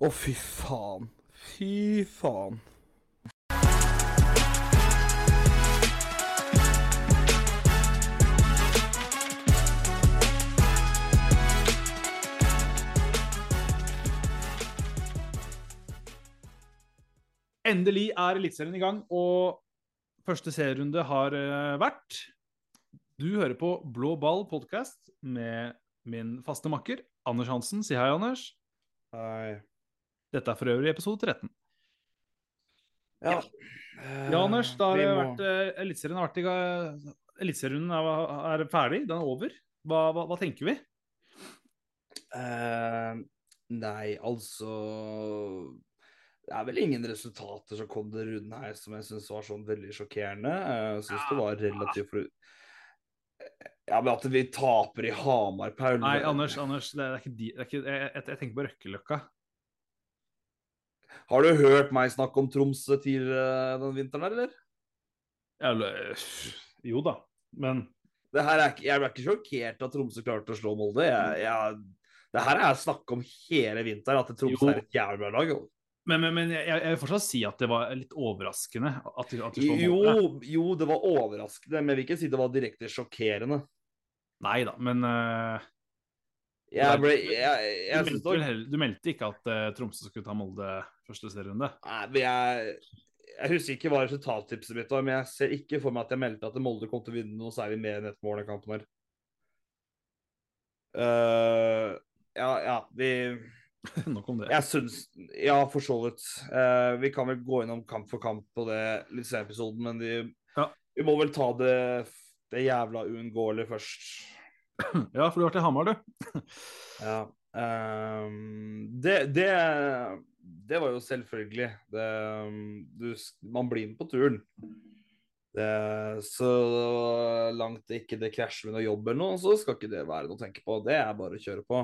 Å, fy faen. Fy faen. Endelig er Eliteserien i gang, og første serierunde har eh, vært. Du hører på Blå ball podkast med min faste makker Anders Hansen. Si hei, Anders. Nei. Dette er for øvrig episode 13. Ja. Ja, Anders, da har det må- vært eh, Eliteserien har vært i gang. Eliteserierunden er, er ferdig, den er over. Hva, hva, hva tenker vi? Uh, nei, altså Det er vel ingen resultater som kom den runden her som jeg syns var sånn veldig sjokkerende. Jeg syns det var relativt for... Ja, men at vi taper i Hamar, Paul Nei, Anders, Anders det er ikke de, det er ikke, jeg, jeg tenker på Røkkeløkka. Har du hørt meg snakke om Tromsø tidligere denne vinteren, her, eller? Eller, jo da, men Det her er ikke, jeg ble ikke sjokkert at Tromsø klarte å slå Molde. Jeg, jeg, det her er snakk om hele vinteren, at Tromsø Jo. er et jævlig bra lag. Men, men, men jeg, jeg vil fortsatt si at det var litt overraskende at at de Jo, jo, det var overraskende, men jeg vil ikke si det var direkte sjokkerende. Nei da, men eh, Jeg ble jeg, jeg, du, meldte heller, du meldte ikke at uh, Tromsø skulle ta Molde første serierunde? Nei, men jeg, jeg husker ikke hva resultattipset mitt var, men jeg ser ikke for meg at jeg meldte at Molde kom til å vinne noe særlig mer enn ett mål i kampen her. Uh, ja, ja, vi Nok om det. Jeg syns Ja, for så vidt. Uh, vi kan vel gå innom kamp for kamp på det litt senere episoden, men vi, Ja. vi må vel ta det, det jævla uunngåelige først. Ja, for du har vært i Hamar, du. Ja. Um, det, det, det var jo selvfølgelig. Det, du, man blir med på turen. Det, så langt det ikke det krasjer med noe jobb eller noe, så skal ikke det være noe å tenke på. Det er bare å kjøre på.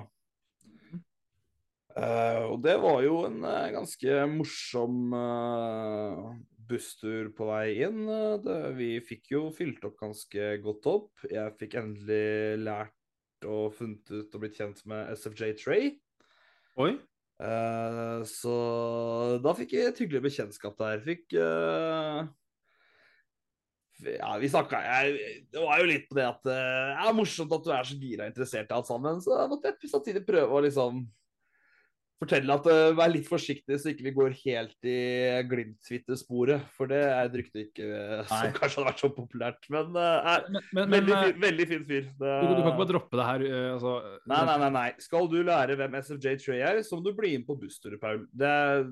Uh, og det var jo en uh, ganske morsom eh, busstur på vei inn. Eh, det, vi fikk jo fylt opp ganske godt opp. Jeg fikk endelig lært og funnet ut og blitt kjent med SFJ Tray. Oi. Uh, så da fikk jeg et hyggelig bekjentskap der. Fikk uh, Ja, vi snakka Det var jo litt på det at eh, Det er morsomt at du er så gira og interessert i alt sammen, så jeg måtte jeg samtidig prøve å liksom fortelle at uh, vær litt forsiktig så ikke vi går helt i Glimt-Twitter-sporet. For det er et rykte ikke uh, som kanskje hadde vært så populært. Men uh, er Men, men, men veldig, men fin, veldig fin fyr. Det, du, du kan ikke bare droppe det her. eh, altså, Nei, nei, nei, nei. Skal du lære hvem SFJ Trey er, så må du bli inn på bussturer, Paul. Det er,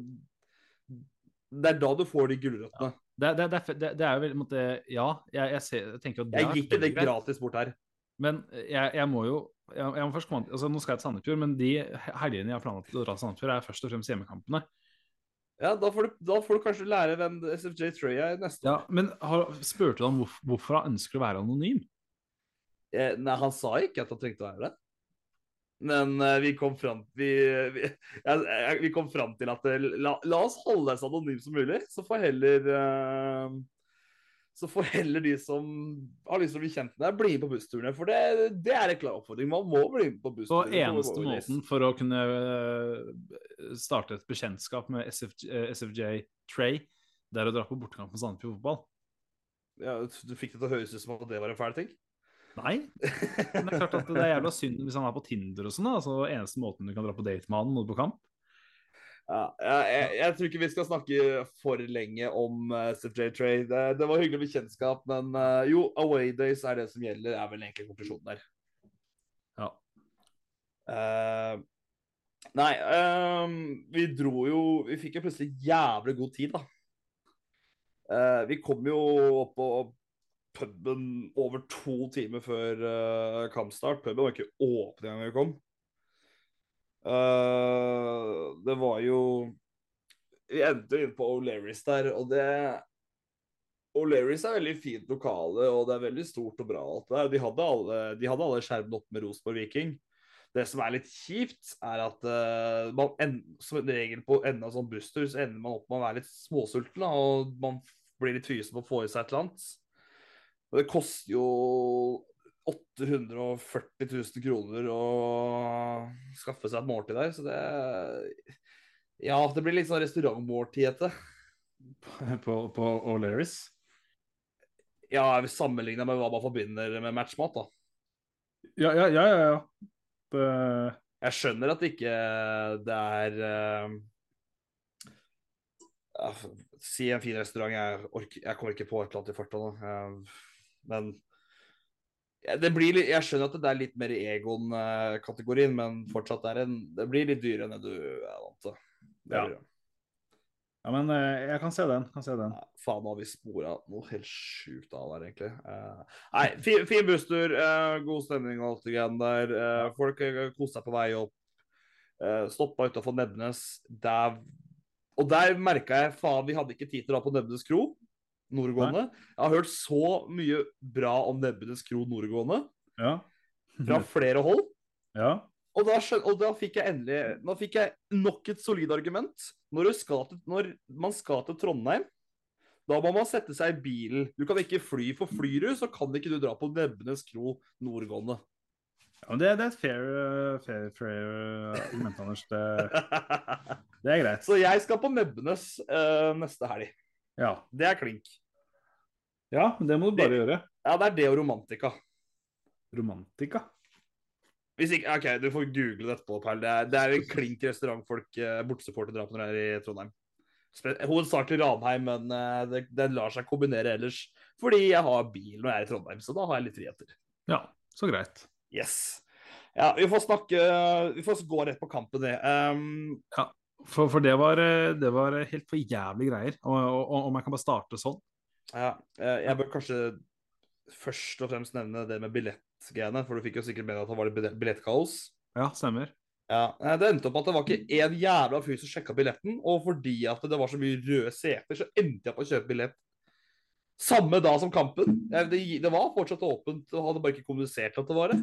det er da du får de gulrøttene. Det, det, det, det, det er jo veldig, måte Ja, jeg, jeg, ser, jeg tenker at det Jeg gikk ikke det gratis bort her. Men jeg, jeg må jo jeg, jeg må først komme, altså Nå skal jeg til Sandefjord, men de helgene jeg har planlagt å dra til Sandefjord, er først og fremst hjemmekampene. Ja, da får, du, da får du kanskje lære hvem SFJ Trey er neste år. Ja. Men har, spurte du ham hvorf- hvorfor han ønsker å være anonym? Eh, nei, han sa ikke at han trengte å være det. Men eh, vi kom fram vi, vi, ja, vi kom fram til at eh, la, la oss holde det anonyme som mulig, så får heller eh, så får heller de som har lyst til å bli kjent med deg, bli med på bussturene. For det, det er en klar oppfordring. Man må bli med på Så Og eneste måten for å kunne øh, starte et bekjentskap med SFJ, eh, SFJ Trey, det er å dra på bortekamp med Sandefjord fotball. ja, Du fikk det til å høres ut som at det var en fæl ting? Nei. Men det er klart at det er jævla synd hvis han er på Tinder og sånn. Altså, eneste måten du kan dra på date med han når du er på kamp. Ja, jeg, jeg, tror ikke vi skal snakke for lenge om uh, SFJ Trey. Det, det var hyggelig bekjentskap, men uh, jo, away days er det som gjelder, er vel egentlig konklusjonen der. Ja. Uh, nei, um, vi dro jo Vi fikk jo plutselig jævlig god tid, da. Uh, vi kom jo opp på puben over to timer før eh, kampstart. Puben var ikke åpen engang vi kom. Eh, det var jo Vi endte inn på O'Learys der, og det O'Learys er veldig fint lokale, og det er veldig stort og bra. alt der. De hadde alle, de alle skjermene oppe med Rosenborg Viking. Det som er litt kjipt, er at uh, man end, som regel på enden av sånn busstur, så ender man opp med å være litt småsulten, da, og man blir litt fysen på å få i seg et eller annet. Og det koster jo 840 000 kroner å skaffe seg et måltid der, så det Ja, det blir litt sånn restaurantmåltid. på, på O'Learys. Ja, sammenligna med hva man forbinder med matchmat, da. Ja, ja, ja. ja, ja. Det, Jeg skjønner at ikke det er uh... Si en fin restaurant. Jeg, orker, jeg kommer ikke på et eller annet i farta nå. Uh... men ja, det blir, jeg skjønner at det er litt mer Egon-kategorien, men fortsatt er en, det blir litt dyrere enn det du er vant til. Ja. ja, men eh, jeg kan se den. Kan se den. Ja, faen, nå har vi spora noe helt sjukt av her, egentlig. Uh, nei, fin, fin busstur. uh, god stemning og alt det greiene der. Uh, folk koser seg på vei opp. Uh, stoppa utafor Nebnes. Der, og der merka jeg faen, vi hadde ikke tid til å dra på Nebnes kro. Nordgående. Jeg har hørt så mye bra om Nebbenes kro nordgående Ja. fra flere hold. ja. Og da, og da fikk jeg endelig Nå fikk jeg nok et solid argument. Når, skal til, når man skal til Trondheim, da må man sette seg i bilen. Du kan ikke fly, for flyr du, så kan ikke du dra på Nebbenes kro nordgående. ja det, det er et fair, eh, fair, fair eh, argument, Anders. Det, det er greit. så jeg skal på Nebbenes uh, neste helg. Ja. Det er klink. ja, det må du bare gjøre. Ja, det er det og romantika. Romantika. Hvis ikke, OK, du får google det etterpå, Perl. Det er, det er en klink restaurant folk eh, drar på når de er i Trondheim. Hovedsakelig Ranheim, men eh, det, det lar seg kombinere ellers. Fordi jeg har bil når jeg er i Trondheim, så da har jeg litt friheter. Ja, så greit. Yes. Ja, vi får snakke Vi får gå rett på kampen, det. Um, For, for det, var, eh, det var helt for jævlig greier. Om jeg kan bare starte sånn. ja, eh, jeg bør kanskje først og fremst nevne det med billettgreiene, for du fikk jo sikkert med deg at det var billettkaos. Ja, stemmer. Ja, eh, Det endte opp at det var ikke én jævla fyr som sjekka billetten, og fordi at det var så mye røde seter, så endte jeg på å kjøpe billett samme dag som kampen. Det, det var fortsatt åpent, og hadde bare ikke kommunisert at det var det.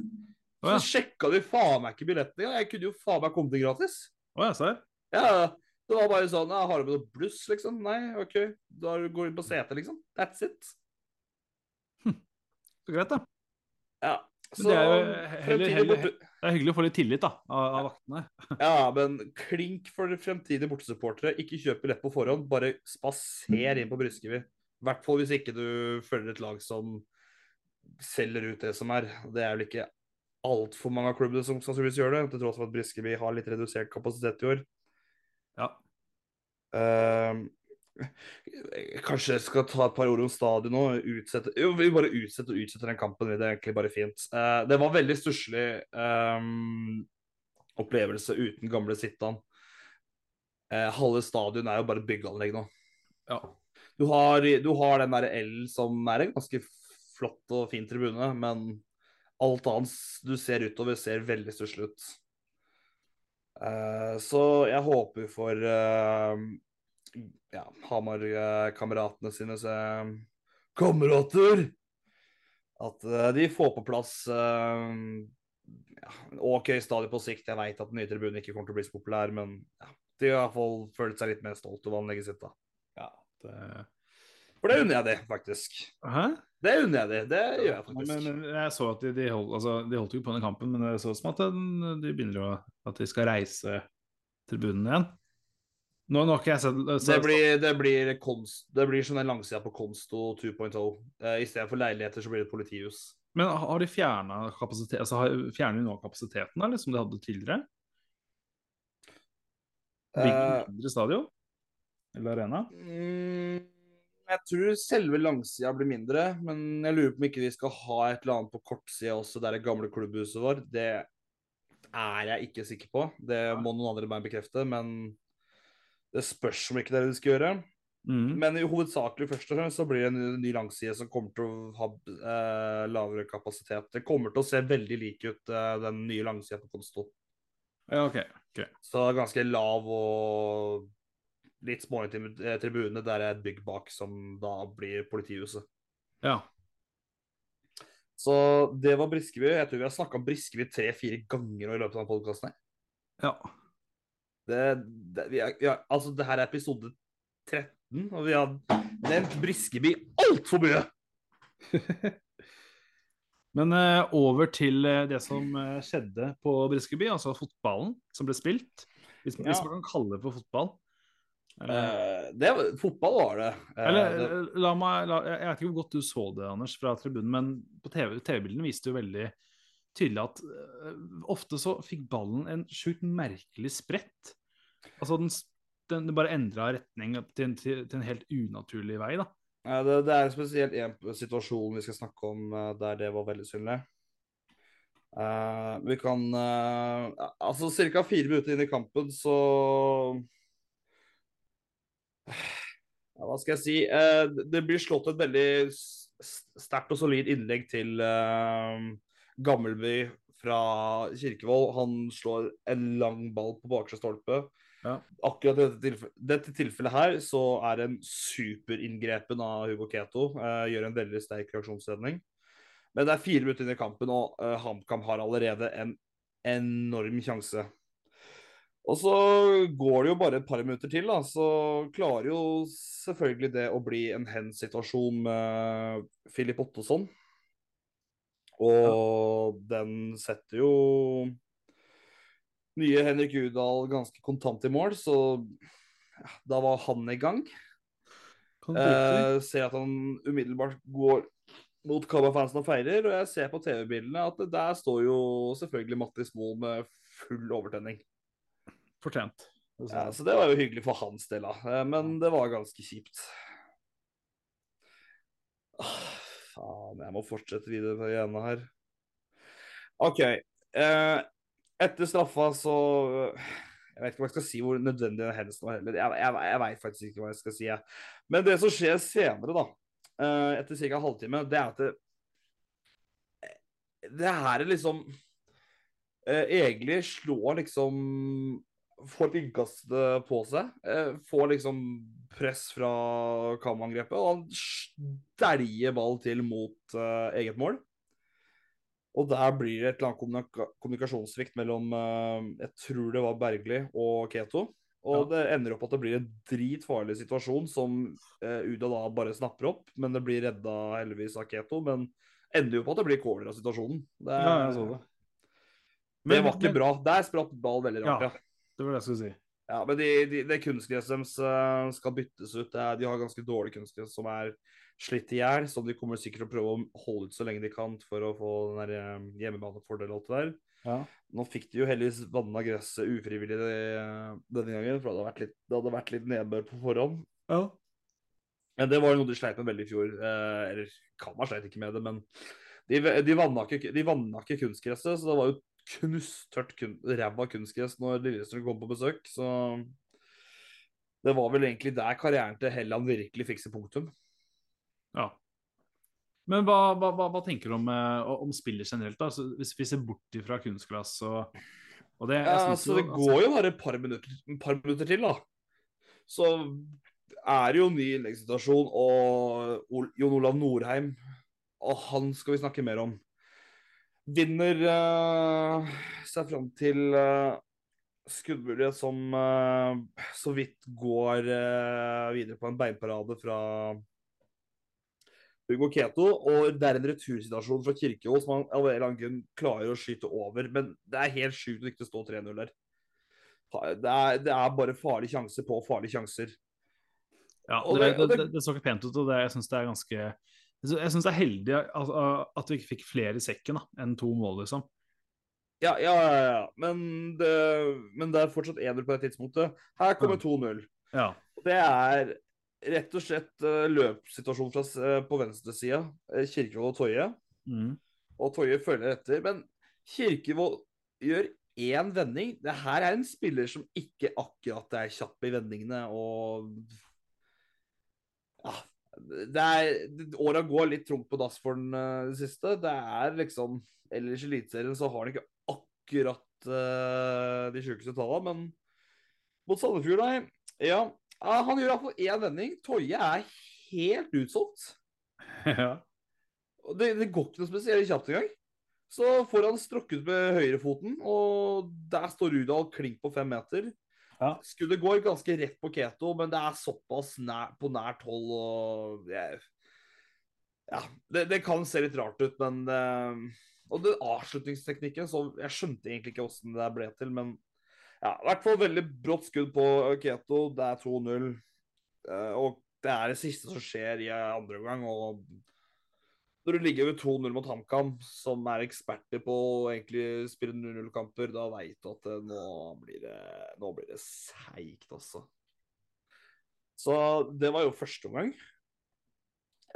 Så Så ja. sjekka de faen meg ikke billettene. Jeg kunne jo faen meg kommet inn gratis. Oh, ja. Ja, det var bare sånn ja, Har du med noe bluss, liksom? Nei, OK. Da går du inn på setet, liksom. That's it. Så greit, da. Ja. Så, det er jo heller- heller- Det er hyggelig å få litt tillit da, av, av vaktene. Ja, men klink for fremtidige bortesupportere. Ikke kjøp billett på forhånd, bare spaser inn på Bryskeby. I hvert fall hvis ikke du følger et lag som selger ut det som er. Det er vel ikke altfor mange av klubbene som sannsynligvis gjør det, til tross for at Briskeby har litt redusert kapasitet i år. Ja. Uh, kanskje jeg skal ta et par ord om stadion nå. Utsette, jo, vi bare utsetter og utsetter den kampen. Det er egentlig bare fint. Uh, det var veldig stusslig um, opplevelse uten gamle Sittan. Uh, halve stadion er jo bare byggeanlegg nå. Ja. Du har, du har den der L som er en ganske flott og fin tribune, men alt annet du ser utover, ser veldig stusslig ut. Eh, så jeg håper for eh, ja, Hamar-kameratene sine kamerater at eh, de får på plass ja, OK stadion på sikt. Jeg veit at den nye tribunen ikke kommer til å bli så populær, men ja, de har i hvert fall følt seg litt mer stolt over anlegget sitt. da. ja det... For det unner jeg dem, faktisk. Hæ? Det unner jeg dem. Det gjør jeg faktisk. men, men jeg så at de, de, hold, altså, de holdt jo på den kampen, men det så ut som at den, de begynner å At de skal reise tribunen igjen. Nå, nå jeg sett Det blir, det blir, konst, det blir sånn en langsida på Konsto 2.0. Uh, I stedet for leiligheter så blir det politihus. Men har de fjerna kapasitet Altså har- fjerner de nå kapasiteten, eller, som de hadde tidligere? Bygger Eh, de mindre stadion? Eller arena? Mm, jeg tror selve langsida blir mindre, men jeg lurer på om ikke de skal ha et eller annet på kortsida også, der det gamle klubbhuset var. Det er jeg ikke sikker på. Det må noen andre meg bekrefte, men det spørs om ikke det er det de skal gjøre. Mm. Men i hovedsakelig først og fremst så blir det en ny langside som kommer til å ha eh, lavere kapasitet. Det kommer til å se veldig lik ut, eh, den nye langsida på Konsto. Ja, okay. okay. Så ganske lav og litt småintime eh, tribune. Der er et bygg bak som da blir politihuset. Ja. Så det var Briskeby. Jeg tror vi har snakka om Briskeby tre-fire ganger i løpet av podkasten. ja. Det, det, vi er, vi er, altså, det her er episode 13, og vi har nevnt Briskeby altfor mye! Men eh, over til eh, det som eh, skjedde på Briskeby, altså fotballen som ble spilt. Hvis, Ja. hvis man kan kalle det for fotball. Eh, det, fotball var det. Eh, Eller det eh, la meg la, Jeg vet ikke hvor godt du så det, Anders, fra tribunen, men på TV TV-bildene viste jo veldig tydelig at uh, ofte så fikk ballen en sjukt merkelig sprett. Altså den, den, den bare endra retning til, en- til, til en helt unaturlig vei, da. Ja, det, det er spesielt én situasjon vi skal snakke om der det var veldig synlig. Uh, vi kan uh, Altså ca. fire minutter inn i kampen, så ja, Hva skal jeg si? Eh, det blir slått et veldig sterkt og solid innlegg til eh, Gammelby fra Kirkevold. Han slår en lang ball på bakre stolpe. Ja. Akkurat i dette, tilfell dette tilfellet her så er en superinngrepen av Hugo Keto. eh, gjør en veldig sterk reaksjonsredning. Men det er fire minutter inn i kampen, og HamKam har allerede en enorm sjanse. Og så går det jo bare et par minutter til, da, så klarer jo selvfølgelig det å bli en hen-situasjon med Filip Ottosson. Og den setter jo nye Henrik Udal ganske kontant i mål, så ja, da var han i gang. Eh, ser at han umiddelbart går mot Kaba-fansen og feirer, og jeg ser på TV-bildene at der står jo selvfølgelig Mattis Moe med full overtenning. Fortjent. Ja, så det var jo hyggelig for hans del, da. Eh, Men det var ganske kjipt. Ah, Faen, jeg må fortsette videre på det ene her. OK. Eh, etter straffa så Jeg vet ikke hva jeg skal si hvor nødvendig den hendelsen var heller. Jeg, jeg, jeg veit faktisk ikke hva jeg skal si. Jeg. Men det som skjer senere, da, eh, etter ca. en halvtime, det er at det Det her er liksom eh, Egentlig slår liksom Får et innkast eh, på seg. eh, får liksom press fra kamangrepet, og han stæljer ball til mot uh, eget mål. Og der blir det et eller annet kommunikasjonssvikt mellom uh, Jeg tror det var Bergli og Keto. Og Ja. det ender opp at det blir en dritfarlig situasjon som uh, Uda da bare snapper opp. Men det blir redda heldigvis av Keto. Men ender jo på at det blir corner av situasjonen. Det, Ja, jeg så det. det var ikke men- bra. Der spratt ball veldig rart, Ja. ja. Det var det jeg skulle si. Ja, men de, de, det kunstgresset deres eh, skal byttes ut. Er, de har ganske dårlig kunstgress som er slitt i hjel, så de kommer sikkert til å prøve å holde ut så lenge de kan for å få den der eh, hjemmebanefordelen og alt det der. Ja. Nå fikk de jo heldigvis vanna gresset ufrivillig denne gangen, for det hadde vært litt, det hadde vært litt nedbør på forhånd. ja. Men det var noe de sleit med veldig i fjor. Eh, eller Kalmar sleit ikke med det, men de, de vanna ikke, de vanna ikke kunstgresset, så det var jo knusttørt kun, ræva kunstgress når Lillestrøm kom på besøk. Så det var vel egentlig der karrieren til Helland virkelig fikk sitt punktum. ja. Men hva, hva, hva, tenker du om, eh, om spillet generelt? da? Altså, hvis vi ser bort fra kunstglass og, og det Ja, altså, det går jo bare et par minutter, et par minutter til, da. Så er det jo ny innleggssituasjon, og Jon Olav Norheim Og han skal vi snakke mer om. Vinner uh, seg fram til uh, skuddmulighet som uh, så vidt går uh, videre på en beinparade fra Hugo Keto. Og det er en retursituasjon fra Kirkevold som han av en eller annen grunn klarer å skyte over. Men det er helt sjukt det ikke står 3-0 der. Det er, det er bare farlige sjanser på farlige sjanser. Ja, det, det- det, så ikke pent ut, og det, jeg syns det er ganske Jeg syns det er heldig at, at vi ikke fikk flere i sekken da, enn to mål, liksom. Ja, ja, ja. ja. Men, det, men det er fortsatt 1-0 på det tidspunktet. Her kommer 2-0. Ja. Det er rett og slett uh, løpssituasjon fra, eh, på venstresida. Uh, Kirkevold og Toje. Mm. Og Toje følger etter. Men Kirkevold gjør én vending. Det her er en spiller som ikke akkurat er kjapp i vendingene. Og ja, det er Åra går litt tungt på dass for den uh, det siste. Det er liksom Ellers i Eliteserien så har han ikke akkurat uh, de sjukeste tallene, men mot Sandefjord, nei. Ja, ja, han gjør iallfall én vending. Toje er helt utsolgt. ja. Det, det går ikke noe spesielt kjapt engang. Så får han strukket med høyrefoten, og der står Rudal klink på fem meter. Ja. Skuddet går ganske rett på Keto, men det er såpass nær, på nært hold og jeg- Ja, det, det kan se litt rart ut, men uh, Og den avslutningsteknikken så Jeg skjønte egentlig ikke åssen det ble til, men Ja, i hvert fall veldig brått skudd på Keto. Det er 2-0. Uh, og det er det siste som skjer i andre omgang. Og når du ligger ved 2-0 mot HamKam, som er eksperter på å egentlig spille 0-0-kamper, da veit du at nå blir det, nå blir det seigt, altså. Så det var jo første omgang.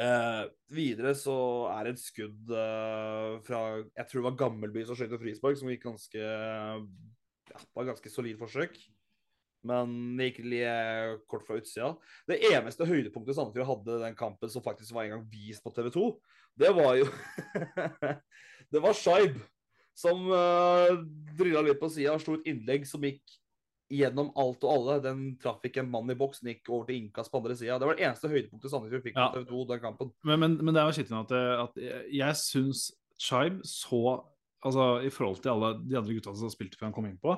Eh, videre så er det et skudd eh, fra Jeg tror det var Gammelby som skjøt et frispark, som gikk ganske ja, var ganske solid forsøk. Men det gikk litt kort fra utsida. Det eneste høydepunktet Sandefjord hadde den kampen som faktisk var en gang vist på TV 2, det var jo Det var Shaib som uh, drilla litt på sida og slo et innlegg som gikk gjennom alt og alle. Den traff ikke en mann i boks, den gikk over til innkast på andre sida. Det var det eneste høydepunktet Sandefjord fikk Ja. på TV 2 den kampen. Men, men, men det er jo skittent at, at jeg- syns Shaib så Altså i forhold til alle de andre gutta som spilte før han kom innpå,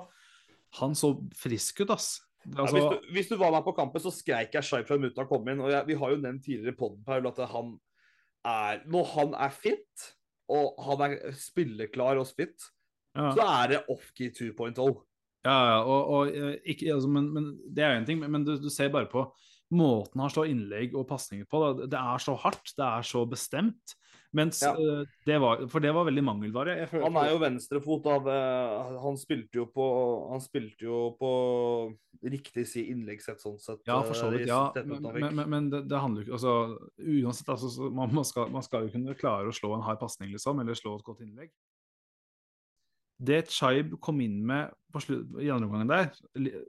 han så frisk ut, ass. Altså, ja, hvis, du, hvis du var med på kampen, så skreik jeg Shaib fra han kom inn. Og jeg, vi har jo nevnt tidligere i podden Paul, at han er Når han er fit, og han er spilleklar og fit, ja. så er det off-key 2.0. Ja, ja, og, og eh, ikke, altså, men, men Det er jo en ting, men, men du, du ser bare på måten han slår innlegg og pasninger på. Da. Det er så hardt, det er så bestemt. Mens Ja. eh, det var For det var veldig mangelvare. Han er jo venstrefot av eh, Han spilte jo på Han spilte jo på riktig side innleggssett, sånn sett. Ja, for så eh, vidt. ja, Men, men, men, det, det handler jo ikke altså, Uansett, altså, man, man, skal, man skal jo kunne klare å slå en hard pasning, liksom, eller slå et godt innlegg. Det Chaib kom inn med på slutt, i andre omgang der,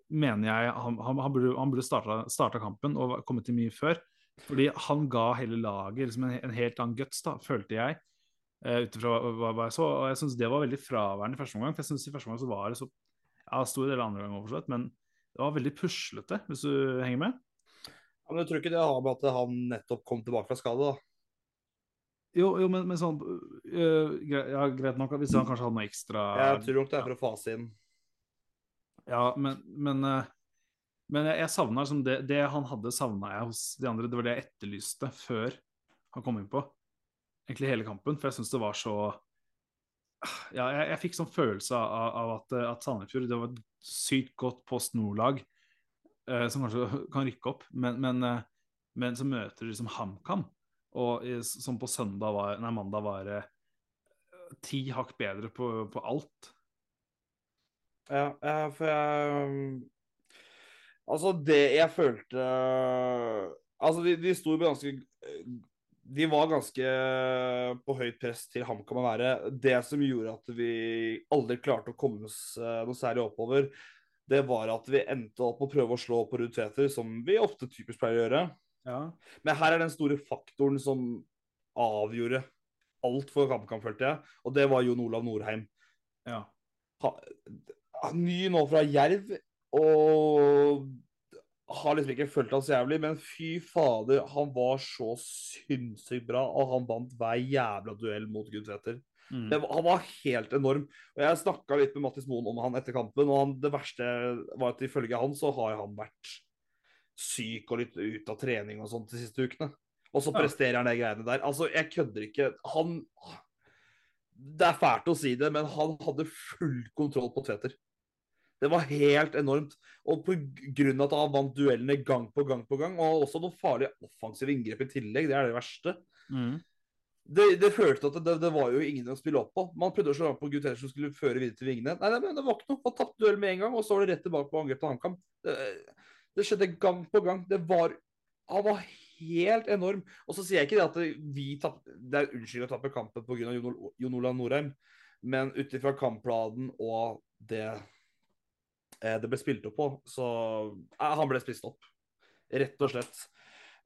mener jeg han, han, han burde, han burde starta, starta kampen og kommet til mye før. Fordi han ga hele laget liksom en, en helt annen guts, da, følte jeg. Uh, ut ifra hva, hva jeg så. Og jeg syns det var veldig fraværende i første omgang. For jeg synes i første omgang så var det så Ja, stor del av andre gang for men det var veldig puslete, hvis du henger med. Ja, men du tror ikke det har med at han nettopp kom tilbake fra skade, da. Jo, jo men, men sånn øh, Ja, greit nok hvis han kanskje hadde noe ekstra Jeg tror nok det er for å fase inn. Ja, men Men, øh, men jeg, jeg savna liksom det, det han hadde, savna jeg hos de andre. Det var det jeg etterlyste før han kom innpå. Egentlig hele kampen. For jeg syns det var så Ja, jeg, jeg fikk sånn følelse av, av at, øh, at Sandefjord Det var et sykt godt Post Nord-lag eh, som kanskje kan rykke opp, men, men, eh, men så møter de liksom HamKam. Og som på søndag var, nei, mandag var eh, ti hakk bedre på, på alt. Ja, ja, for jeg Altså, det jeg følte Altså, de, de sto ganske De var ganske på høyt press til HamKam å være. Det som gjorde at vi aldri klarte å komme oss eh, noe særlig oppover, det var at vi endte opp å prøve å slå på rutteter, som vi ofte typisk pleier å gjøre. Ja. Men her er den store faktoren som avgjorde alt for HamKam, følte jeg, og det var Jon Olav Norheim. ja. ha, ny nå fra Jerv, og har liksom ikke følt han så jævlig, men fy fader, han var så sinnssykt bra, og han vant hver jævla duell mot Gudtveter. Mm. Det Han var helt enorm. Og Jeg snakka litt med Mattis Moen om han etter kampen, og han, det verste var at ifølge han så har han vært syk og litt ute av trening og sånt de siste ukene. Og så presterer han de greiene der. Altså, jeg kødder ikke. Han Det er fælt å si det, men han hadde full kontroll på Tveter. Det var helt enormt. Og av at han vant duellene gang på gang på gang, og også noen farlige offensive inngrep i tillegg, det er det verste. Mm. Det, det følte at det, det var jo ingen å spille opp på. Man prøvde å slå an på Guterres som skulle føre videre til vingene. Nei, men det var ikke noe. Han tapte duell med en gang, og så var det rett tilbake på angrep til HamKam. Det, det skjedde gang på gang. Det var Han var helt enorm. Og så sier jeg ikke det at vi tapp, Det er unnskyld å tappe kampen pga. Jon, Ol- Jon Olav Norheim, men ut ifra kampplanen og det det ble spilt opp på, så eh, Han ble spist opp. Rett og slett.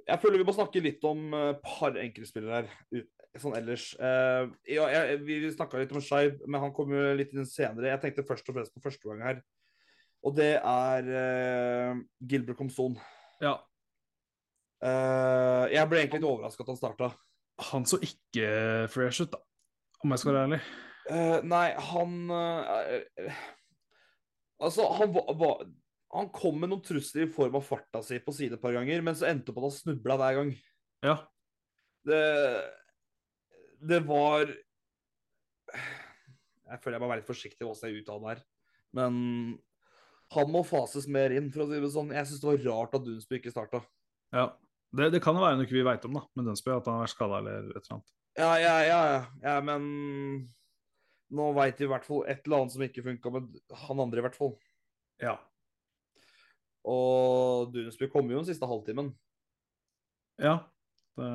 Jeg føler vi må snakke litt om et par enkeltspillere her. Sånn ellers. Uh, ja, jeg, vi snakka litt om Skeiv, men han kom jo litt inn senere. Jeg tenkte først og fremst på første gang her. Og det er uh, Gilbert Comson. Ja. Uh, jeg ble egentlig litt overraska at han starta. Han så ikke fresh ut, da. Om jeg skal være ærlig. Eh, nei, han eh, eh, Altså, han var, var Han kom med noen trusler i form av farta si på side et par ganger, men så endte på at han snubla hver gang. Ja. Det Det var Jeg føler jeg må være litt forsiktig med hvordan jeg uttaler her, men han må fases mer inn, for å si det sånn. Jeg syns det var rart at Dunsby ikke starta. Ja. Det, det kan jo være noe vi veit om, da, med Dunsby, at han har vært skada eller et eller annet. Ja, ja, ja, ja, ja men nå veit vi i hvert fall et eller annet som ikke funka med han andre, i hvert fall. Ja. Og Dunesby kom jo den siste halvtimen. Ja. Det...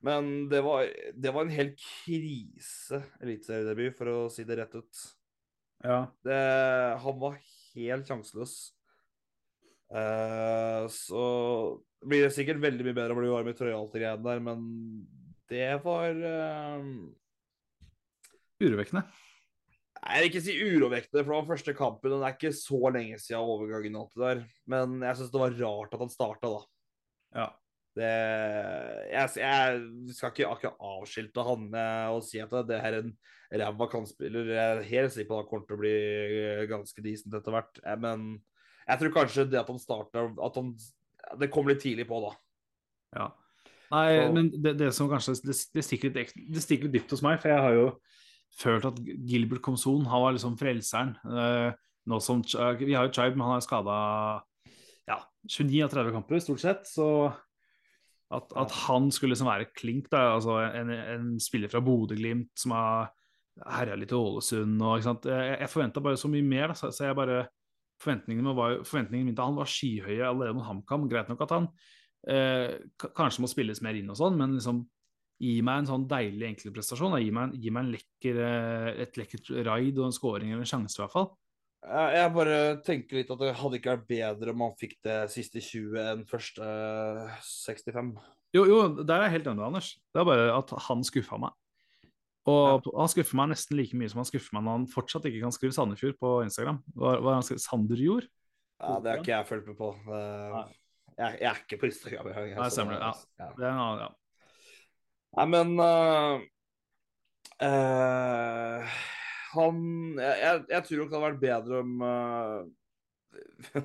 Men det var, det var en hel krise eliteseriedebut, for å si det rett ut. Ja. Det, han var helt sjanseløs. Uh, så blir det sikkert veldig mye bedre å bli varm i trøya alt det greiene der, men det var eh, Urovekkende. Jeg vil ikke si urovekkende, for det var første kampen. og Det er ikke så lenge siden overgangen. og alt det der. Men jeg syns det var rart at han starta, da. Ja. Det, jeg, jeg skal ikke akkurat avskilte han eh, og si at det er en ræva kantspiller. Jeg er helt sikker på at han kommer til å bli eh, ganske decent etter hvert. Eh, Men jeg tror kanskje det at han starta At han Det kom litt tidlig på, da. Ja. Nei, Så- men det, det som kanskje det, det, stikker litt, det stikker dypt hos meg, for jeg har jo følt at Gilbert Komson han var liksom frelseren. Eh, nå som, eh, vi har jo Chibe, men han er skada ja, 29 av 30 kamper, stort sett. Så at, at han skulle liksom være klink, da, altså en, en spiller fra Bodø-Glimt som har herja litt i Ålesund og ikke sant? Jeg, jeg forventa bare så mye mer, da, så, så jeg bare Forventningene var, forventningene mine til han var skyhøye allerede mot HamKam. Greit nok at han eh, kanskje må spilles mer inn og sånn, men liksom gi meg en sånn deilig enkeltprestasjon. Gi meg, en- gi meg en lekker, eh, et lekkert raid og en scoring eller en sjanse, i hvert fall. Jeg jeg bare tenker litt at det hadde ikke vært bedre om han fikk det siste 20 enn første eh, 65. Jo, jo, der er jeg helt enig Anders. Det er bare at han skuffa meg. Og han skuffer meg nesten like mye som han skuffer meg når han fortsatt ikke kan skrive Sandefjord på Instagram. Hva, hva han skrev Sanderjord? Ja, det har ikke jeg fulgt med på. Jeg, jeg er ikke på Instagram engang. Nei, stemmer det, ja. Det er en annen, ja. Nei, men uh, uh, Han jeg, jeg, tror nok det hadde vært bedre om uh,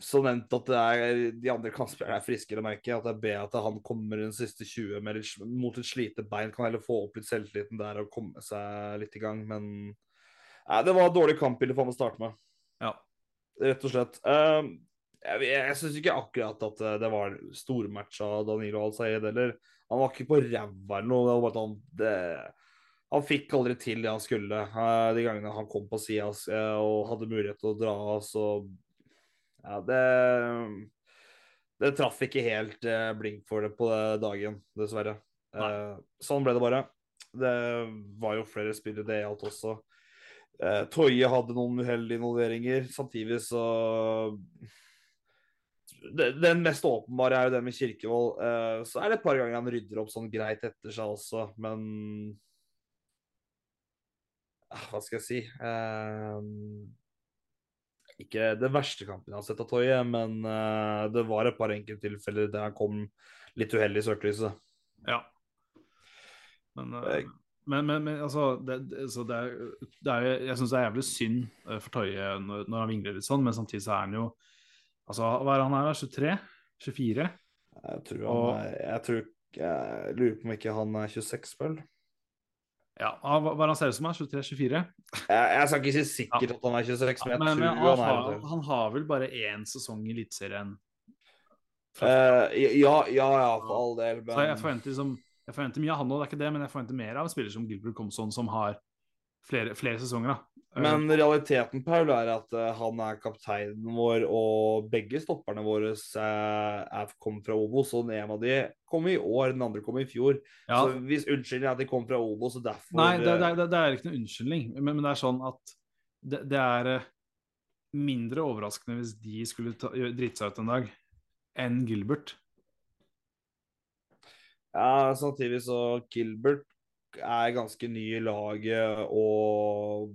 Så nevnt at det er, de andre kantspillerne er friskere, merker jeg. At jeg ber at han kommer den siste 20 med mot et slite bein. Kan heller få opp litt selvtilliten der og komme seg litt i gang. Men nei, det var et dårlig kampbilde for ham å starte med. Ja. Rett og slett. Uh, jeg jeg syns ikke akkurat at det var en stormatch av Danilo Al-Sayed heller. Han var ikke på ræva eller noe. Han, det, han fikk aldri til det han skulle. eh, De gangene han kom på sida og hadde mulighet til å dra, så Ja, det Det traff ikke helt eh, blink for det på det dagen, dessverre. Nei. sånn ble det bare. Det var jo flere spillere det gjaldt også. Toje hadde noen uheldige involveringer. Samtidig så Den mest åpenbare er jo den med Kirkevold. Eh, så er det et par ganger han rydder opp sånn greit etter seg også, men Ah, Hva skal jeg si eh, Ikke det verste kampen jeg har sett av Toye, men eh, det var et par enkelttilfeller der han kom litt uheldig i søkelyset. Ja. Men, men, men, men altså, det, det, så det er, det er, Jeg syns det er jævlig synd for Toye når, når han vingler litt sånn, men samtidig så er han jo Altså, hva er han her, da? 23? 24? Jeg tror han Og- Jeg tror Jeg lurer på om ikke han er 26, vel? Ja, hva er han ser ut som? er? 23-24? Jeg, jeg skal ikke si sikkert at han er 26, men jeg men, men tror han, han er har, han har vel bare én sesong i Eliteserien? Uh, ja, ja, ja, for all del. Så jeg forventer, liksom, jeg forventer mye av han òg, det er ikke det, men jeg forventer mer av en spiller som Gilbert Komson, som har flere, flere sesonger. da. Eh, Men realiteten Paul, er at eh, han er kapteinen vår, og begge stopperne våre eh, er, kom fra Obos. Og den ene av de kom i år, den andre kom i fjor. ja, Så hvis unnskyldningen er at de kom fra Obos, og derfor Nei, det, det, det, det er ikke noe unnskyldning, men, men det er sånn at det, det er mindre overraskende hvis de skulle ta, drite seg ut en dag, enn Gilbert. Ja, samtidig så Gilbert er ganske ny i laget og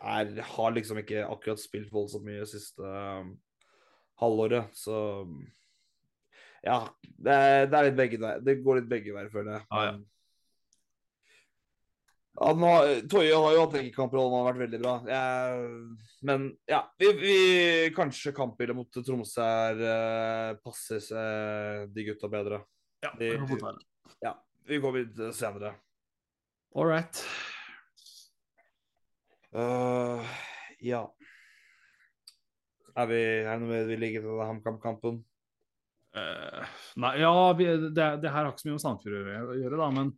er, har liksom ikke akkurat spilt voldsomt mye siste um, halvåret, så Ja, det er, det er litt begge der. Det går litt begge veier, føler jeg. Ja, ja. Han har, Toye har jo hatt enkeltkamper og han har vært veldig bra. Jeg, men ja, vi, vi, kanskje kampbildet mot Tromsø er uh, passer seg de gutta bedre. Ja, det kan fort være. Ja, vi går videre senere. All right. Uh, ja. Er, vi, er det noe mer vi ligger til HamKam-kampen? Uh, nei, ja, vi, det, det her har ikke så mye med Sandefjord å gjøre, da, men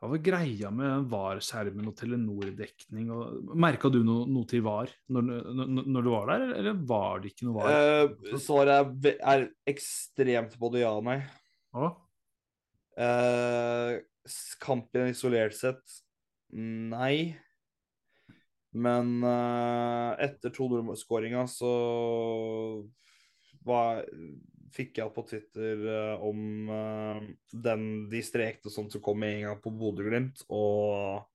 hva var greia med VAR-skjermen og Telenor-dekning? Merka du noe, noe til VAR når, når, når du var der, eller var det ikke noe VAR? Uh, svaret er, er ekstremt både ja og nei. Å? Kampen isolert sett nei. Men uh, etter 2-0-skåringa så var, fikk jeg på Twitter uh, om uh, den, de strekene som kom med en gang på Bodø-Glimt. Og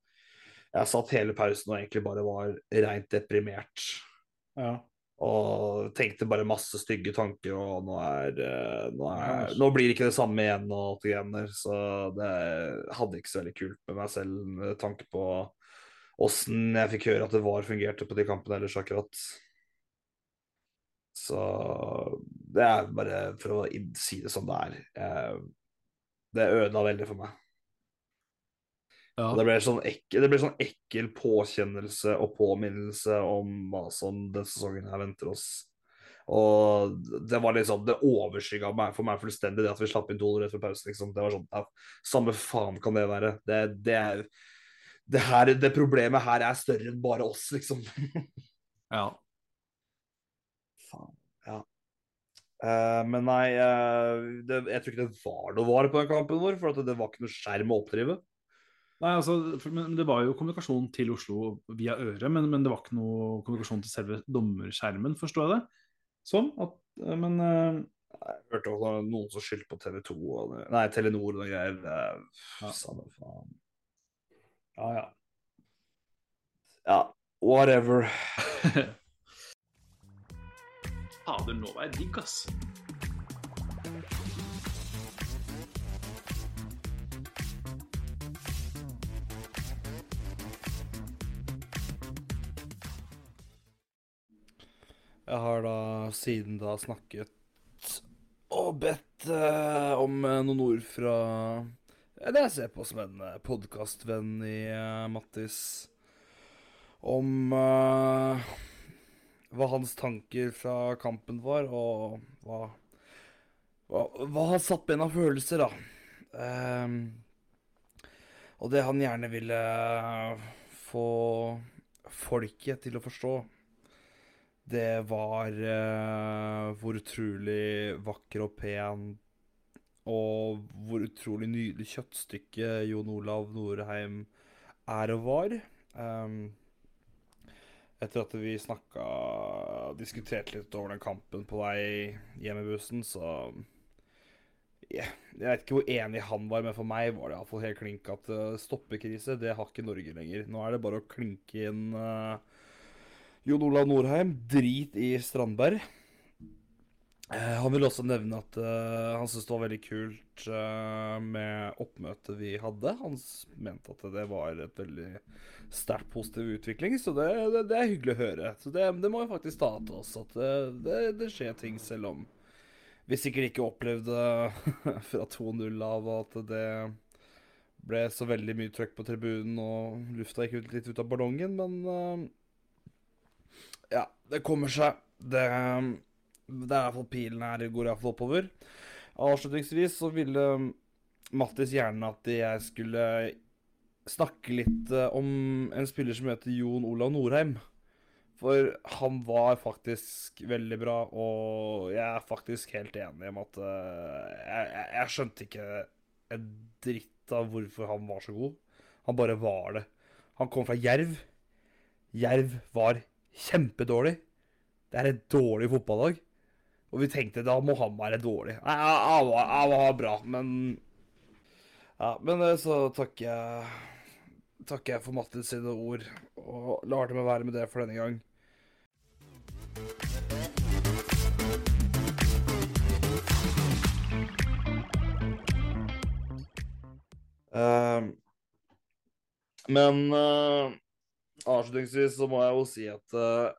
jeg satt hele pausen og egentlig bare var rent deprimert. Ja. Og tenkte bare masse stygge tanker, og nå er, eh, nå, er, nå blir det ikke det samme igjen. og alt det greiene der, Så det hadde ikke så veldig kult med meg selv, med tanke på åssen jeg fikk høre at det var fungerte på de kampene ellers akkurat. Så det er bare for å si det som det er. Det ødela veldig for meg. Ja. Det ble, sånn ekkel, det sånn ekkel påkjennelse og påminnelse om hva som denne sesongen her venter oss. Og det var liksom, det overskygga meg for meg fullstendig det at vi slapp inn to rett før pause. liksom. Det var sånn, ja, Samme faen kan det være. Det, det, er, det, her, det problemet her er større enn bare oss, liksom. ja. Faen, ja. Uh, men nei, uh, det, jeg tror ikke det var noe var på den kampen vår, for at det var ikke noe skjerm å oppdrive. Nei, altså, for, men det var jo kommunikasjon til Oslo via øret, men, men det var ikke noe kommunikasjon til selve dommerskjermen, forstår jeg det? Sånn, at, men eh, Jeg hørte også noen som skyldte på TV 2 og Nei, Telenor og greier. Eh, Ja. Samme faen. Ja, ja. Ja, whatever. Fader, nå var jeg digg, ass. Jeg har da siden da snakket og bedt eh, om eh, noen ord fra det jeg ser på som en uh, podkastvenn i eh, Mattis. Om eh, hva hans tanker fra kampen var, og hva Hva, hva han satt med av følelser, da. Ehm, og det han gjerne ville få folket til å forstå det var uh, hvor utrolig vakker og pen og hvor utrolig nydelig kjøttstykke Jon Olav Norheim er og var. Um, etter at vi snakka Diskuterte litt over den kampen på vei hjem i bussen, så yeah. Jeg vet ikke hvor enig han var, men for meg var det iallfall helt klink at eh, stoppekrise, det har ikke Norge lenger. Nå er det bare å klinke inn eh, Jon Olav Norheim, drit i Strandberg. Eh, han vil også nevne at eh, han syntes det var veldig kult eh, med oppmøtet vi hadde. Han mente at det var et veldig sterkt positiv utvikling, så det, det, det er hyggelig å høre. Så det, det må vi faktisk ta til oss, at det, det skjer ting selv om vi sikkert ikke opplevde fra 2-0 av at det ble så veldig mye trøkk på tribunen og lufta gikk ut, litt ut av ballongen, men eh, ja, det kommer seg. Det, det er iallfall pilen her går iallfall oppover. Avslutningsvis så ville Mattis gjerne at jeg skulle snakke litt eh, om en spiller som heter Jon Olav Norheim. For han var faktisk veldig bra, og jeg er faktisk helt enig om at eh, jeg, jeg, jeg skjønte ikke en dritt av hvorfor han var så god. Han bare var det. Han kom fra Jerv. Jerv var kjempedårlig. Det er et dårlig fotballag. Og vi tenkte da må han være dårlig. Nei, han, var, han var bra, men Ja, men eh, så takker jeg Takker jeg for Mattis sine ord, og lar det meg være med det for denne gang. Uh, men eh, avslutningsvis så må jeg jo si at uh,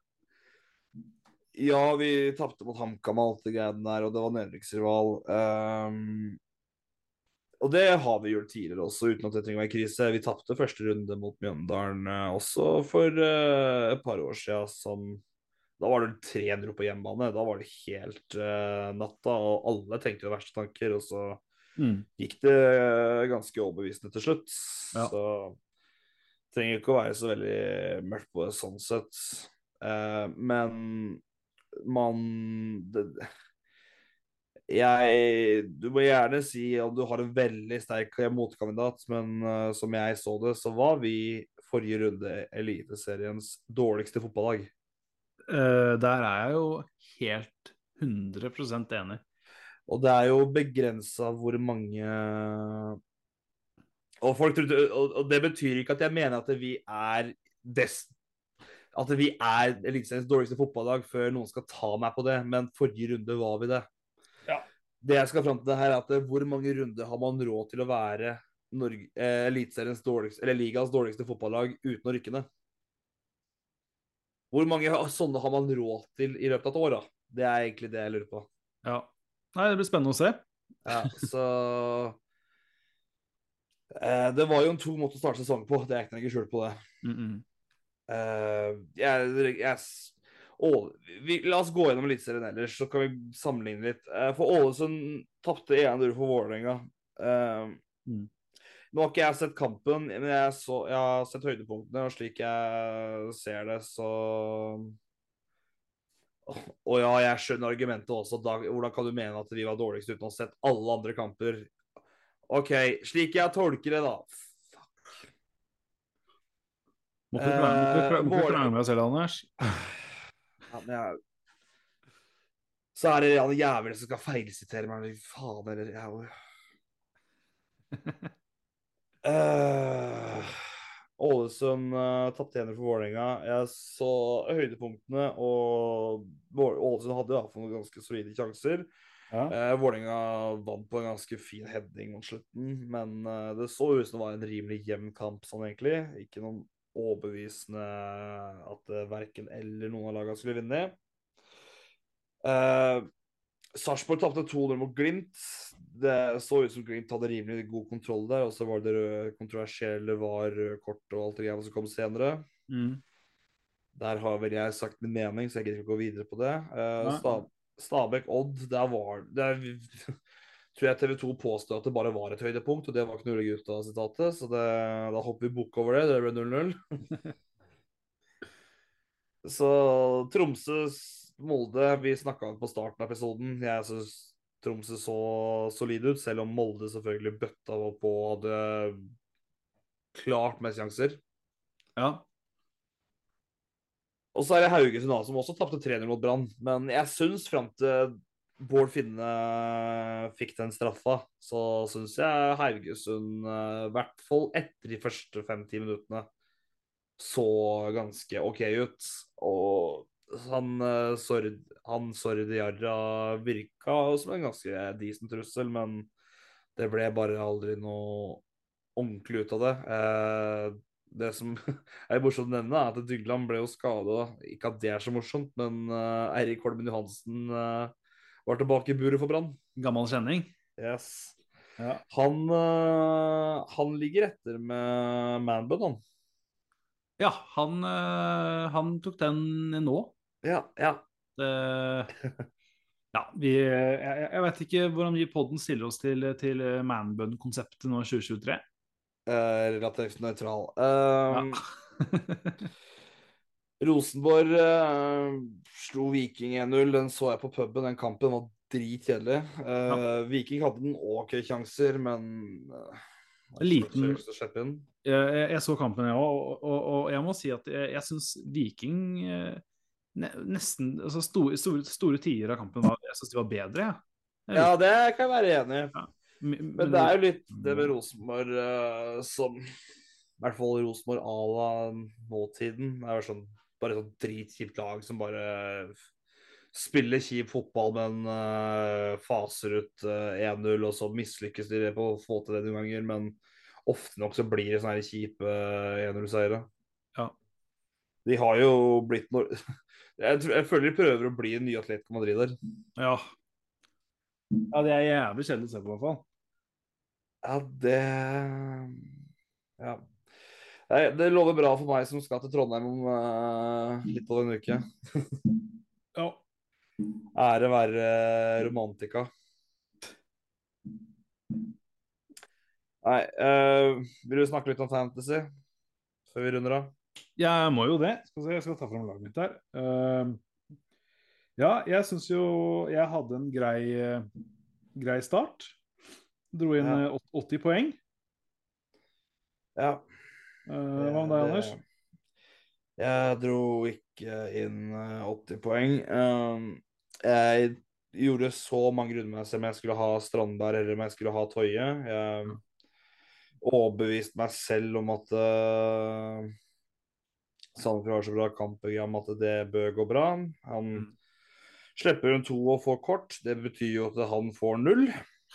ja, vi tapte mot HamKam og alt det greiene der, og det var nedrykksrival. Um, og det har vi gjort tidligere også, uten at det trenger å være krise. Vi tapte første runde mot Mjøndalen eh, også for uh, et par år siden, som Da var det 3-0 på hjemmebane. Da var det helt uh, natta, og alle tenkte jo verste tanker. Og så Mm. gikk det ganske overbevisende til slutt. Ja. Så trenger ikke å være så veldig mørkt på det sånn sett. Uh, men man det, jeg Du må gjerne si at du har en veldig sterk motkandidat, men uh, som jeg så det, så var vi forrige runde Eliteseriens dårligste fotballag. Uh, der er jeg jo helt 100% enig. Og det er jo begrensa hvor mange og, folk trodde, og, og det betyr ikke at jeg mener at vi er des, At vi er Eliteseriens dårligste fotballag før noen skal ta meg på det, men forrige runde var vi det. Ja. Det jeg skal fram til det her, er at hvor mange runder har man råd til å være Norge, eh, Eliteseriens dårligste, eller ligas dårligste fotballag uten å rykke ned? Hvor mange sånne har man råd til i løpet av et år, da? Det er egentlig det jeg lurer på. Ja. Nei, det blir spennende å se. Ja, så eh, Det var jo en tung måte å starte sesongen på, det er ikke noe skjul på det. Mm -mm. Uh, jeg, jeg, å, vi, la oss gå gjennom Eliteserien ellers, så kan vi sammenligne litt. Uh, for Ålesund tapte 1-0 for Vålerenga. Mm. Nå har ikke jeg sett kampen, men jeg, så, jeg har sett høydepunktene, og slik jeg ser det, så Og ja, jeg skjønner argumentet også. Da, hvordan kan du mene at vi var dårligst uten å ha sett alle andre kamper? OK, slik jeg tolker det, da. Fuck. Måtte ikke- krangle med deg selv, Anders. Ja, men jeg... Så er det han jævelen som skal feilsitere meg. Faen, eller jeg uh, Eh, Ålesund uh, tapte ener for Vålerenga. Jeg så høydepunktene, og Ålesund hadde iallfall noen ganske solide sjanser. Ja. Uh, Vålerenga vant på en ganske fin heading mot slutten, men eh, det så ut som det var en rimelig jevn kamp sånn egentlig. Ikke noen overbevisende at uh, verken eller noen av lagene skulle vinne. Eh, Sarpsborg tapte 2-0 mot Glimt. Det så ut som Glimt hadde rimelig god kontroll der. Og så var det kontroversielle var kort og alt det greia som kom senere. Mm. Der har vel jeg sagt min mening, så jeg gidder ikke å gå videre på det. Eh. Sta Stabæk-Odd, der var der tror jeg TV 2 påstod at det bare var et høydepunkt, og det var Knullegutta-sitatet, så det, da hopper vi bukk over det. Det ble 0-0. så Tromsø-Molde, vi snakka på starten av episoden. Jeg syns Tromsø så solid ut, selv om Molde selvfølgelig bøtta på og hadde klart mest sjanser. Ja. Og så er det Haugesund da, som også tapte 3-0 mot Brann. Men jeg syns fram til Bård Finne fikk den straffa, så syns jeg Haugesund, eh, i hvert fall etter de første fem-ti minuttene, så ganske OK ut. Og han, eh, Sord, han Sordiarra virka som en ganske decent trussel, men det ble bare aldri noe ordentlig ut av det. Eh, det som er morsomt å nevne, er at Dygland ble jo skada. Ikke at det er så morsomt, men uh, Eirik Holmen Johansen uh, var tilbake i buret for Brann. Gammel kjenning. Yes. Ja. Han, uh, han ligger etter med Manbun, han. Ja, han, han tok den nå. Ja, ja. Ja, vi, jeg, jeg vet ikke hvordan vi i podden stiller oss til, til manbun-konseptet nå i 2023. Eh, relativt nøytral. Eh, Ja. Rosenborg uh, slo Viking 1-0. Den så jeg på puben. Den kampen var dritkjedelig. Eh, Viking hadde den OK sjanser, men uh, Liten- jeg, jeg så kampen, jeg òg, og, og, og jeg må si at jeg, jeg syns Viking ne, nesten altså store, store, store tider av kampen var, jeg synes de var bedre. Ja, det kan jeg være enig i. Men, Men det er jo litt det med Rosenborg uh, som I hvert fall Rosenborg à la nåtiden. Det er jo sånn, bare sånn dritkjipt lag som bare spiller kjip fotball, men uh, faser ut uh, 1-0, og så mislykkes de på å få til det noen ganger. Men ofte nok så blir det sånne kjipe uh, 1-0-seire. Ja. De har jo blitt noe jeg, tror, jeg føler de prøver å bli en ny Atletico Madrid der. Ja. ja, det er jævlig kjedelig å se på, i hvert fall. Ja, det Ja. Det lover bra for meg som skal til Trondheim om uh, litt over en uke. Ja. Ære være romantika. Nei, uh, vil du snakke litt om fantasy før vi runder av? Jeg må jo det. Skal se, jeg skal ta fram laget mitt her. Uh, ja, jeg syns jo jeg hadde en grei, eh, grei start. Dro inn Ja. eh, 80 poeng. Ja. Uh, hva med deg, Anders? Jeg dro ikke inn eh, 80 poeng. Uh, jeg gjorde så mange rundemesser om jeg skulle ha Strandberg eller om jeg skulle ha Toje. Jeg overbeviste meg selv om at uh, Sandefjord har så bra kampprogram at det bør gå bra. Han Mm. slipper en to og får kort. Det betyr jo at han får null.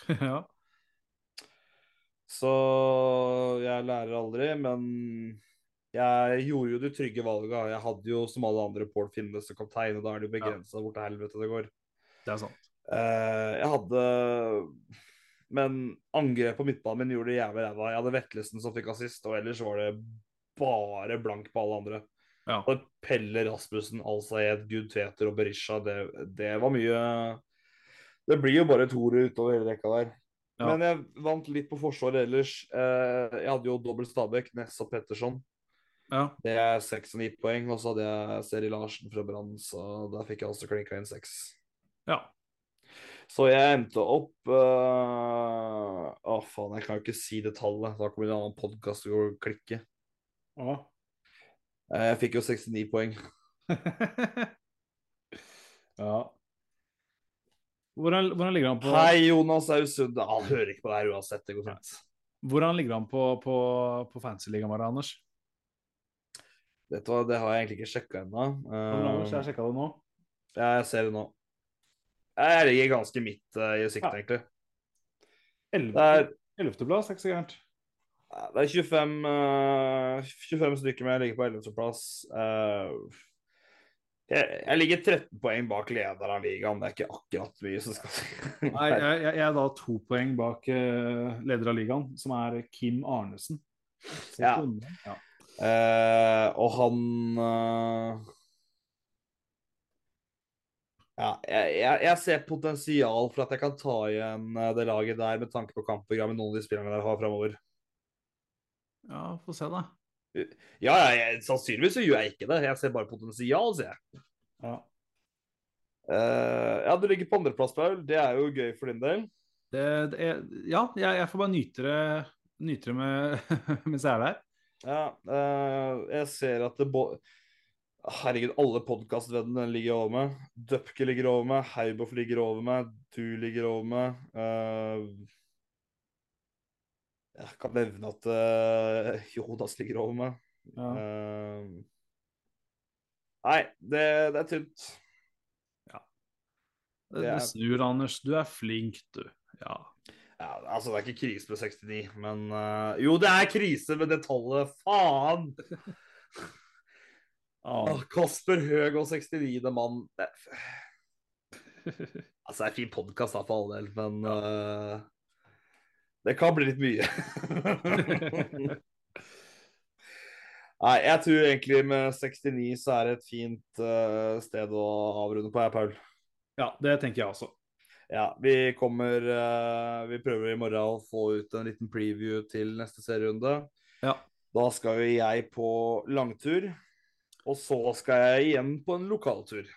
ja. Så jeg lærer aldri, men jeg gjorde jo de trygge valga. Jeg hadde jo som alle andre Pål Finnes som kaptein, og da er det jo begrensa hvor til helvete det går. Det er sant. Eh, jeg hadde Men angrep på midtbanen min gjorde det jævlig ræva. Jeg hadde Vetlesen som fikk assist, og ellers var det bare blank på alle andre. Ja. Og Pelle Rasmussen, Al-Sayed, Gud Tveter og Berisha, det, det var mye Det blir jo bare toere utover hele rekka der. Ja. Men jeg vant litt på forsvaret ellers. Eh, jeg hadde jo dobbelt Stabæk, Ness og Petterson. Ja. Det er seks og ni poeng. Og så hadde jeg Seri Larsen fra Brann, så der fikk jeg også klinka inn seks. ja. Så jeg endte opp øh, Å, faen, jeg kan jo ikke si det tallet. Da kommer det en annen podkast til å klikke. Ja. Eh, Jeg fikk jo 69 poeng. ja. Hvordan, hvordan ligger han på Hei, Jonas Ausund. Han hører ikke på det her uansett. Det går fint. Hvordan ligger han på, på, på fancy-ligaen vår, Anders? Vet du hva, det har jeg egentlig ikke sjekka ennå. Anders? Jeg Uh, sjekka det nå. jeg ser det nå. Jeg ligger ganske midt uh, i sikte, Ja. egentlig. Ellevteplass, er ikke så gærent. det er 25, uh, 25 stykker med. Jeg ligger på 11.-plass. Uh, jeg, jeg ligger 13 poeng bak leder av ligaen. Det er ikke akkurat mye som skal si. Nei, jeg, jeg, er da to poeng bak uh, leder av ligaen, som er Kim Arnesen. Ja. ja. Uh, og han uh... Ja, jeg, jeg, jeg ser potensial for at jeg kan ta igjen det laget der med tanke på kampprogrammet noen av de spillerne der har framover. ja, få se, da. Ja, ja, jeg, sannsynligvis så gjør jeg ikke det. Jeg ser bare potensial, sier jeg. Ja. Uh, ja, du ligger på andreplass, Paul. Det er jo gøy for din del. Det, det er, ja, jeg, jeg får bare nyte det, nyte det med, mens jeg er der. Ja, uh, jeg ser at det Herregud, alle podkastvennene ligger over meg. Dupke ligger over meg, Heiboff ligger over meg, du ligger over meg. Eh, jeg kan nevne at uh, Jonas ligger over meg. Ja. Uh, nei, det, det er tynt. Det, det det snur, Anders. Du er flink, du. Ja. Ja, altså, det er ikke krise med 69, men uh, Jo, det er krise med det tallet. Faen! Ah, Kasper Høeg og 69. mann. Altså, det er en fin podkast for all del, men eh, det kan bli litt mye. Nei, jeg tror egentlig med 69 så er det et fint uh, sted å avrunde på, jeg, Paul. ja, det tenker jeg også. Ja, vi kommer uh, Vi prøver i morgen å få ut en liten preview til neste serierunde. Ja. Da skal jo jeg på langtur, og så skal jeg igjen på en lokaltur.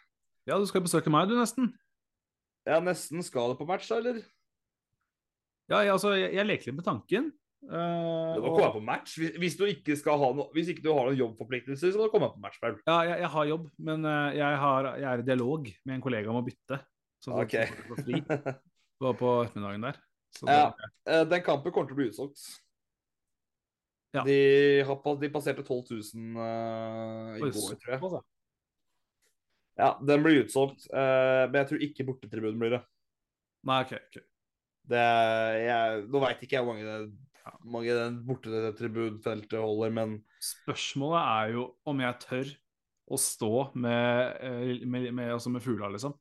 Ja, du skal besøke meg, du, nesten. Ja, nesten skal du på match, da, eller? Ja, jeg, altså, jeg, jeg leker litt med tanken. Uh, Du må og- komme på match. Hvis, hvis, du ikke skal ha no, hvis ikke du har noen jobbforpliktelser, så må du komme på match, Paul. Ja, jeg, jeg har jobb, men eh, jeg, har, jeg er i dialog med en kollega om å bytte. Så så- OK. så får fri på, på ettermiddagen der. Så Ja. det- Eh, Den kampen kommer til å bli utsolgt. Ja. De, har, de passerte 12 000 uh, i Oi, går, tror jeg. såpass, ja. Den blir utsolgt, uh, men jeg tror ikke bortetribunen blir det. Nei, OK. ok. Det jeg, nå veit ikke jeg hvor mange, det- mange den bortetribunfeltet holder, men Spørsmålet er jo om jeg tør å stå med, eh, med, med, altså med fugla, liksom.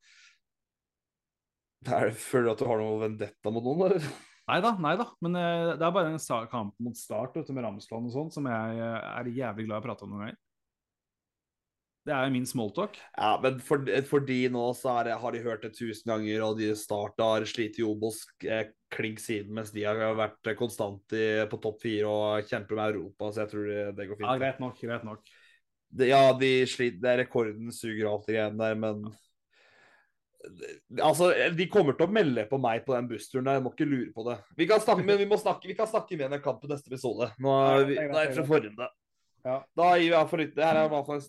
Der, føler du at du har noe vendetta mot noen, eller? Nei da, nei da. Men eh, det er bare en kamp mot start vet med Ramsland og sånn som jeg eh, er jævlig glad i å prate om noen ganger. Det er min smalltalk. Ja, men for, for de nå så det- har de hørt det tusen ganger, og de starta har slitt i Obos eh, klink siden, mens de har vært konstant i, på topp fire og kjemper med Europa, så jeg tror det, det går fint. Ja, greit nok, greit nok. Det, ja, de sliter, det er rekorden suger alt det greiene der, men Altså, de kommer til å melde på meg på den bussturen der, jeg må ikke lure på det. Vi kan snakke, men vi, må snakke, vi kan snakke med en kamp på neste episode. Nå er vi nå er vi fra forrunde. Ja. Da gir vi av for nytt Det her er i hvert fall en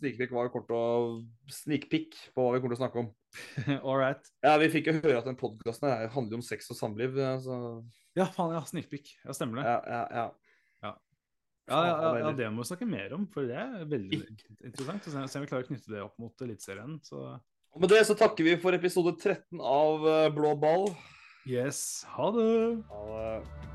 snikpikk på hva vi kommer til å snakke om. All right. Ja, Vi fikk jo høre at den podkasten handler om sex og samliv. Så Ja, faen, ja, snikpikk. Ja, stemmer det. ja, ja, ja. Ja, ja, ja, ja, det må vi snakke mer om, for det er veldig interessant. Så Se om vi klarer å knytte det opp mot Eliteserien. Så Og med det så takker vi for episode 13 av eh, Blå ball. yes, ha det! Ja,